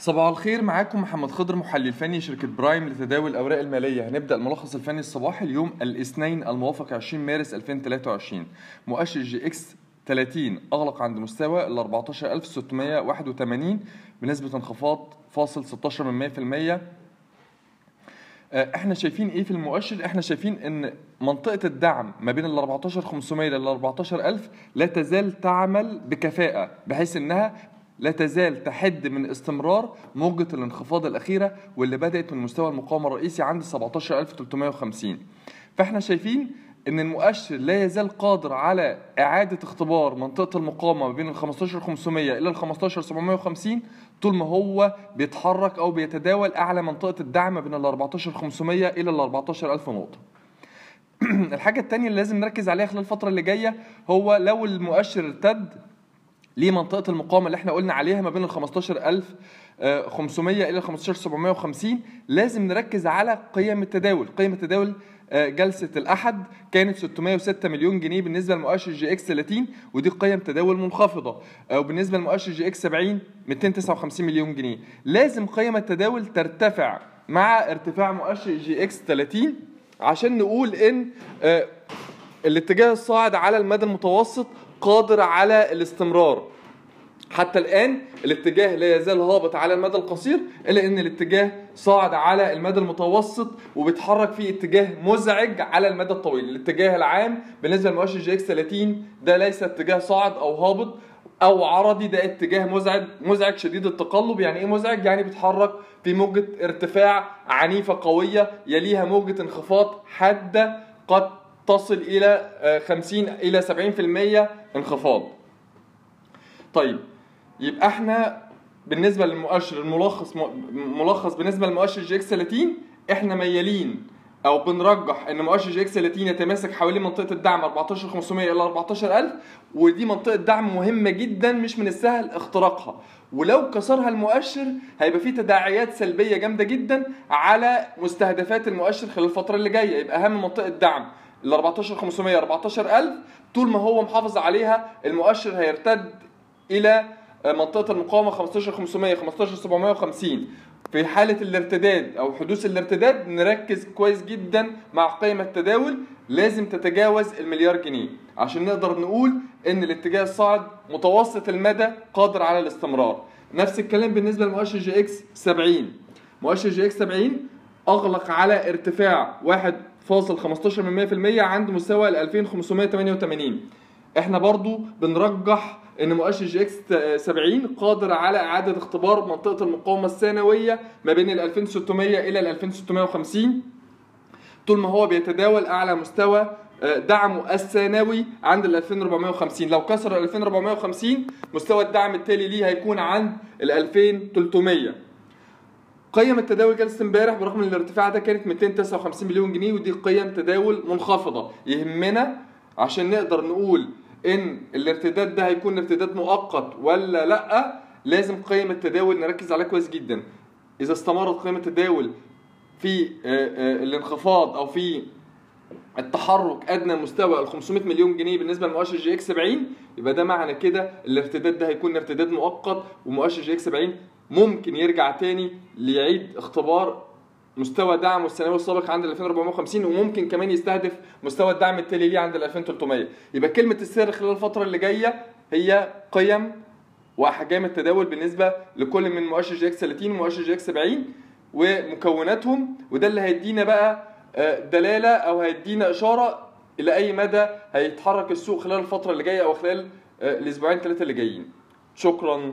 صباح الخير معاكم محمد خضر محلل فني شركة برايم لتداول الأوراق المالية. هنبدأ الملخص الفني الصباحي اليوم الاثنين الموافق 20 مارس 2023 مؤشر EGX 30 أغلق عند مستوى ال 14681 بنسبة انخفاض فاصل 16 من 100% آه، إحنا شايفين إيه في المؤشر؟ إحنا شايفين إن منطقة الدعم ما بين ال 14500 لل 14000 لا تزال تعمل بكفاءة بحيث إنها لا تزال تحد من استمرار موجة الانخفاض الأخيرة واللي بدأت من مستوى المقاومة الرئيسي عند 17350 فإحنا شايفين إن المؤشر لا يزال قادر على إعادة اختبار منطقة المقاومة ما بين ال 15500 إلى ال 15750 طول ما هو بيتحرك أو بيتداول أعلى منطقة الدعم ما بين ال 14500 إلى ال 14000 نقطة. الحاجة الثانية اللي لازم نركز عليها خلال الفترة اللي جاية هو لو المؤشر ارتد لمنطقه المقاومة اللي إحنا قلنا عليها ما بين ال 15500 إلى ال 15750 لازم نركز على قيم التداول. قيم التداول آه، جلسة الأحد كانت 606 مليون جنيه بالنسبة لمؤشر EGX 30 ودي قيم تداول منخفضة آه، وبالنسبة لمؤشر EGX 70 259 مليون جنيه. لازم قيم التداول ترتفع مع ارتفاع مؤشر EGX 30 عشان نقول إن آه، الاتجاه الصاعد على المدى المتوسط قادر على الاستمرار. حتى الآن الاتجاه لا يزال هابط على المدى القصير إلا أن الاتجاه صاعد على المدى المتوسط وبيتحرك في اتجاه مزعج على المدى الطويل. الاتجاه العام بالنسبة لمؤشر EGX 30 ده ليس اتجاه صاعد أو هابط أو عرضي ده اتجاه مزعج مزعج شديد التقلب. يعني إيه مزعج؟ يعني بيتحرك في موجة ارتفاع عنيفة قوية يليها موجة انخفاض حادة قد تصل آه، 50 إلى 70% انخفاض. طيب يبقى إحنا بالنسبة للمؤشر الملخص ملخص بالنسبة لمؤشر EGX 30 إحنا ميالين أو بنرجح ان مؤشر EGX 30 يتماسك حوالين منطقة الدعم 14500 إلى 14000 ودي منطقة دعم مهمة جدا مش من السهل اختراقها. ولو كسرها المؤشر هيبقى فيه تداعيات سلبية جامدة جدا على مستهدفات المؤشر خلال الفترة اللي جاية. يبقى أهم منطقة دعم ال 14500 14000 طول ما هو محافظ عليها المؤشر هيرتد إلى منطقة المقاومة 15500 15750 في حالة الارتداد أو حدوث الارتداد نركز كويس جدا مع قيمة التداول. لازم تتجاوز المليار جنيه عشان نقدر نقول إن الاتجاه الصاعد متوسط المدى قادر على الاستمرار. نفس الكلام بالنسبة لمؤشر EGX 70 مؤشر EGX 70 أغلق على ارتفاع 1.15% عند مستوى ال 2588 إحنا برضو بنرجح ان مؤشر EGX 70 قادر على اعادة اختبار منطقة المقاومة الثانوية ما بين ال 2600 إلى ال 2650 طول ما هو بيتداول أعلى مستوى آه، دعمه الثانوي عند ال 2450 لو كسر ال 2450 مستوى الدعم التالي ليه هيكون عند ال 2300 قيم التداول جلسه امبارح برغم إن الارتفاع ده كانت 259 مليون جنيه ودي قيم تداول منخفضة. يهمنا عشان نقدر نقول إن الارتداد ده هيكون ارتداد مؤقت ولا لأ لازم قيم التداول نركز عليها كويس جدا. إذا استمرت قيم التداول في آه، آه، الانخفاض أو في التحرك أدنى مستوى ال 500 مليون جنيه بالنسبة لمؤشر EGX 70 يبقى ده معنى كده الارتداد ده هيكون ارتداد مؤقت ومؤشر EGX 70 ممكن يرجع تاني ليعيد اختبار مستوى دعمه الثانوي السابق عند ال 2450 وممكن كمان يستهدف مستوى الدعم التالي ليه عند ال 2300 يبقى كلمة السر خلال الفترة اللي جاية هي قيم وأحجام التداول بالنسبة لكل من مؤشر EGX 30 ومؤشر EGX 70 ومكوناتهم وده اللي هيدينا بقى آه، دلالة أو هيدينا إشارة إلى أي مدى هيتحرك السوق خلال الفترة اللي جاية أو خلال آه، الأسبوعين ثلاثة اللي جايين. شكرا.